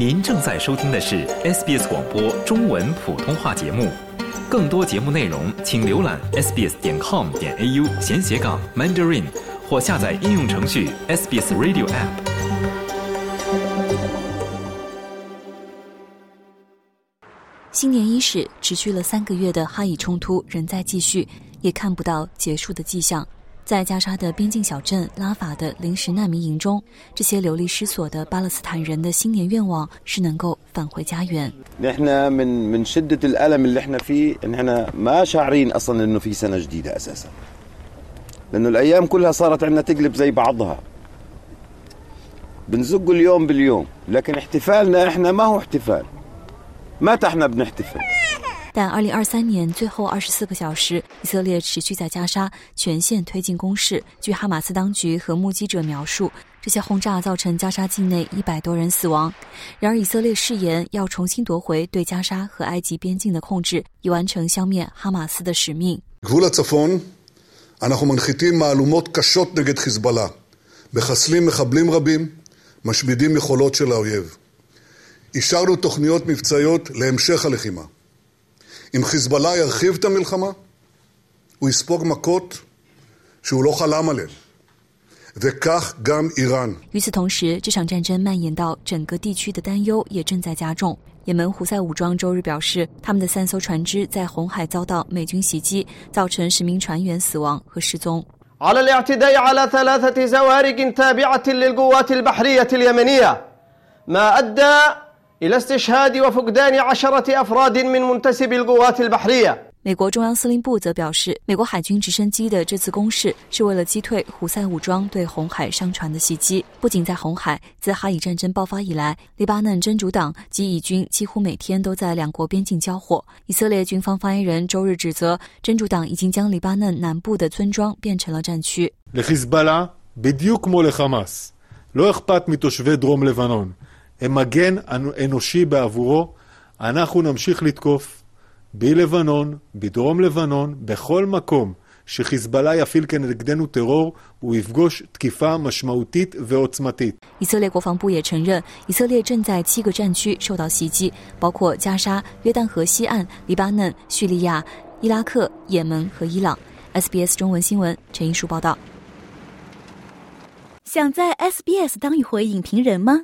您正在收听的是 SBS 广播中文普通话节目，更多节目内容请浏览 sbs 点 com 点 au 闲斜杠 Mandarin 或下载应用程序 SBS Radio App。新年伊始，持续了三个月的哈以冲突仍在继续，也看不到结束的迹象。在加沙的边境小镇拉法的临时难民营中，这些流离失所的巴勒斯坦人的新年愿望是能够返回家园。نحن من من شدة الألم اللي احنا فيه إن احنا ما شاعرين أصلا إنه في سنة جديدة أساسا. لأنه الأيام كلها صارت عندنا تقلب زي بعضها. بنزق اليوم باليوم، لكن احتفالنا احنا ما هو احتفال. متى احنا بنحتفل؟ 但二零二三年最后二十四个小时，以色列持续在加沙全线推进攻势。据哈马斯当局和目击者描述，这些轰炸造成加沙境内一百多人死亡。然而，以色列誓言要重新夺回对加沙和埃及边境的控制，以完成消灭哈马斯的使命。 גבול הצפון, אנחנו מנחיתים מהלומות קשות נגד חיזבאללה, מחסלים מחבלים רבים, משמידים יכולות של האויב. אישרנו תוכניות מבצעיות להמשך הלחימה. אם חיזבאללה ירחיב את המלחמה, הוא יספוג מכות שהוא לא חלם עליהן. וכך גם איראן. 与此同时，这场战争蔓延到整个地区的担忧也正在加重。也门胡塞武装周日表示，他们的三艘船只在红海遭到美军袭击，造成十名船员死亡和失踪。 على الاعتداء على ثلاثة زوارق تابعة للقوات البحرية اليمنية ما أدى إلى استشهاد وفقدان عشرة أفراد من منتسبي القوات البحرية 美国中央司令部则表示，美国海军直升机的这次攻势是为了击退胡塞武装对红海商船的袭击。不仅在红海，自哈以战争爆发以来，黎巴嫩真主党及以军几乎每天都在两国边境交火。以色列军方发言人周日指责，真主党已经将黎巴嫩南部的村庄变成了战区。 לחיזבאללה, בדיוק כמו לחמאס, לא אכפת מתושבי דרום לבנון. הם מגן אנושי בעבורו. אנחנו נמשיך לתקוף בלבנון, בדרום לבנון, בכל מקום שחיזבאללה יפעיל כנגדנו טרור, הוא יפגוש תקיפה משמעותית ועוצמתית. 以色列国防部也承认，以色列正在七个战区受到袭击，包括加沙、约旦河西岸、黎巴嫩、叙利亚、伊拉克、也门和伊朗。SBS 中文新闻陈一书报道。想在 SBS 当一回影评人吗